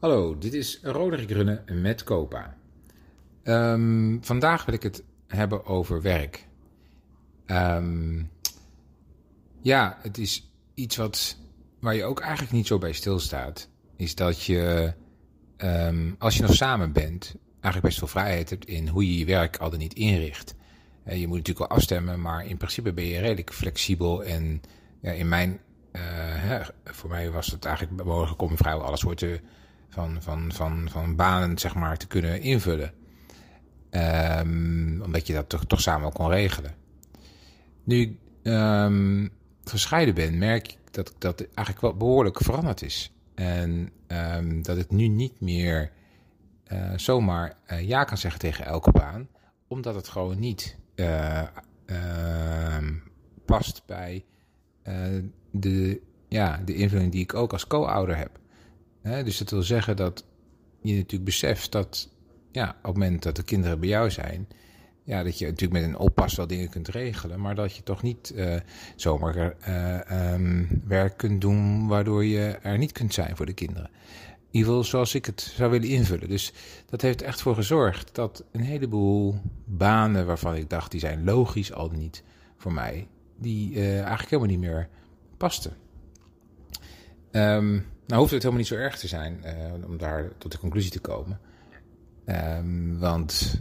Hallo, dit is Roderick Runnen met Copa. Ehm, vandaag wil ik het hebben over werk. Ehm, ja, het is iets wat, waar je ook eigenlijk niet zo bij stilstaat. Is dat je, ehm, als je nog samen bent, eigenlijk best veel vrijheid hebt in hoe je je werk al dan niet inricht. Uh, je moet natuurlijk wel afstemmen, maar in principe ben je redelijk flexibel. En ja, in mijn, uh, hè, voor mij was het eigenlijk mogelijk om vrijwel alle soorten van, van, van, van banen zeg maar, te kunnen invullen. Um, omdat je dat toch, toch samen kon regelen. Nu ik um, gescheiden ben, merk ik dat dat eigenlijk wel behoorlijk veranderd is. En um, dat ik nu niet meer uh, zomaar uh, ja kan zeggen tegen elke baan, omdat het gewoon niet uh, past bij de, ja, de invulling die ik ook als co-ouder heb dus dat wil zeggen dat je natuurlijk beseft dat ja, op het moment dat de kinderen bij jou zijn, ja, dat je natuurlijk met een oppas wel dingen kunt regelen, maar dat je toch niet uh, zomaar uh, um, werk kunt doen waardoor je er niet kunt zijn voor de kinderen. In ieder geval zoals ik het zou willen invullen. Dus dat heeft echt voor gezorgd dat een heleboel banen waarvan ik dacht die zijn logisch al niet voor mij, die uh, eigenlijk helemaal niet meer pasten. Um, nou hoeft het helemaal niet zo erg te zijn uh, om daar tot de conclusie te komen. Um, want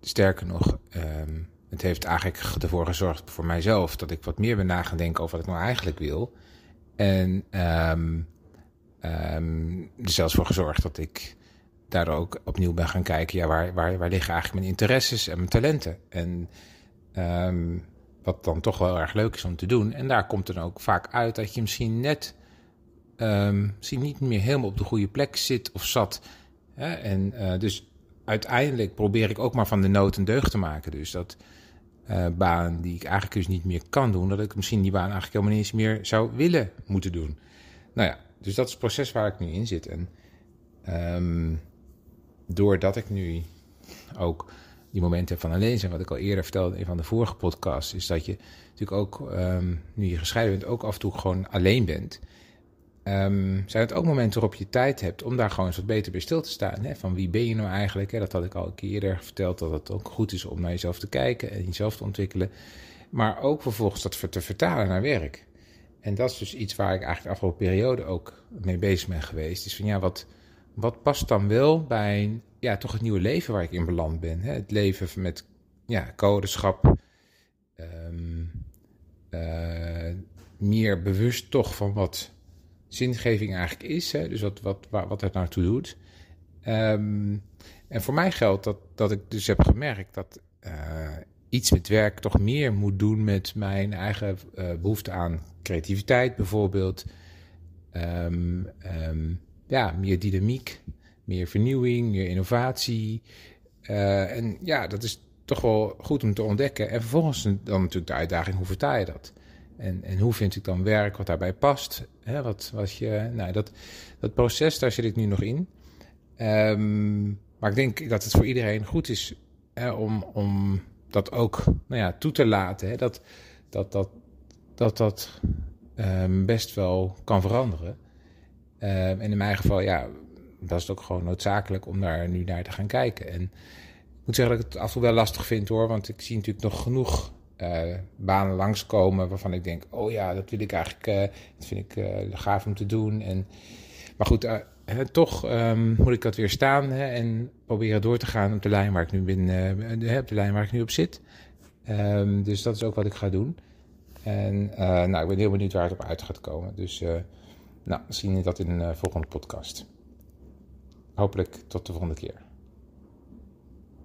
sterker nog, um, het heeft eigenlijk ervoor gezorgd voor mijzelf dat ik wat meer ben na denken over wat ik nou eigenlijk wil. En um, er zelfs voor gezorgd dat ik daar ook opnieuw ben gaan kijken, ja, waar, waar, waar liggen eigenlijk mijn interesses en mijn talenten? En wat dan toch wel erg leuk is om te doen. En daar komt dan ook vaak uit dat je misschien net um, misschien niet meer helemaal op de goede plek zit of zat. Hè? En uh, dus uiteindelijk probeer ik ook maar van de nood een deugd te maken. Dus dat uh, baan die ik eigenlijk dus niet meer kan doen, dat ik misschien die baan eigenlijk helemaal niet eens meer zou willen moeten doen. Nou ja, dus dat is het proces waar ik nu in zit. En um, doordat ik nu ook die momenten van alleen zijn, wat ik al eerder vertelde in een van de vorige podcasts, is dat je natuurlijk ook, um, nu je gescheiden bent, ook af en toe gewoon alleen bent. Um, zijn het ook momenten waarop je tijd hebt om daar gewoon eens wat beter bij stil te staan? Hè? Van wie ben je nou eigenlijk? Hè? Dat had ik al een keer eerder verteld, dat het ook goed is om naar jezelf te kijken en jezelf te ontwikkelen. Maar ook vervolgens dat te vertalen naar werk. En dat is dus iets waar ik eigenlijk de afgelopen periode ook mee bezig ben geweest. Is van ja, wat, wat past dan wel bij ja, toch het nieuwe leven waar ik in beland ben? Hè? Het leven met ja, codeschap. Um, uh, meer bewust toch van wat zingeving eigenlijk is. Hè? Dus wat, wat, wat het naartoe doet. Um, en voor mij geldt dat, dat ik dus heb gemerkt dat uh, iets met werk toch meer moet doen met mijn eigen uh, behoefte aan creativiteit bijvoorbeeld. Um, um, ja, meer dynamiek, meer vernieuwing, meer innovatie. Uh, en ja, dat is toch wel goed om te ontdekken. En vervolgens dan natuurlijk de uitdaging, hoe vertaal je dat? En, en hoe vind ik dan werk wat daarbij past? Hè, wat, wat je, nou, dat, dat proces, daar zit ik nu nog in. Um, maar ik denk dat het voor iedereen goed is hè, om, om dat ook nou ja, toe te laten. Hè, dat dat, dat, dat, dat um, best wel kan veranderen. Um, en in mijn geval, ja, dat is ook gewoon noodzakelijk om daar nu naar te gaan kijken. En ik moet zeggen dat ik het af en toe wel lastig vind hoor, want ik zie natuurlijk nog genoeg uh, banen langskomen waarvan ik denk, oh ja, dat wil ik eigenlijk, uh, dat vind ik uh, gaaf om te doen. En, maar goed, toch um, moet ik dat weer staan hè, en proberen door te gaan op de lijn waar ik nu ben, op de lijn waar ik nu op zit. Um, dus dat is ook wat ik ga doen. En nou, ik ben heel benieuwd waar het op uit gaat komen. Dus nou, zien we dat in een volgende podcast. Hopelijk tot de volgende keer.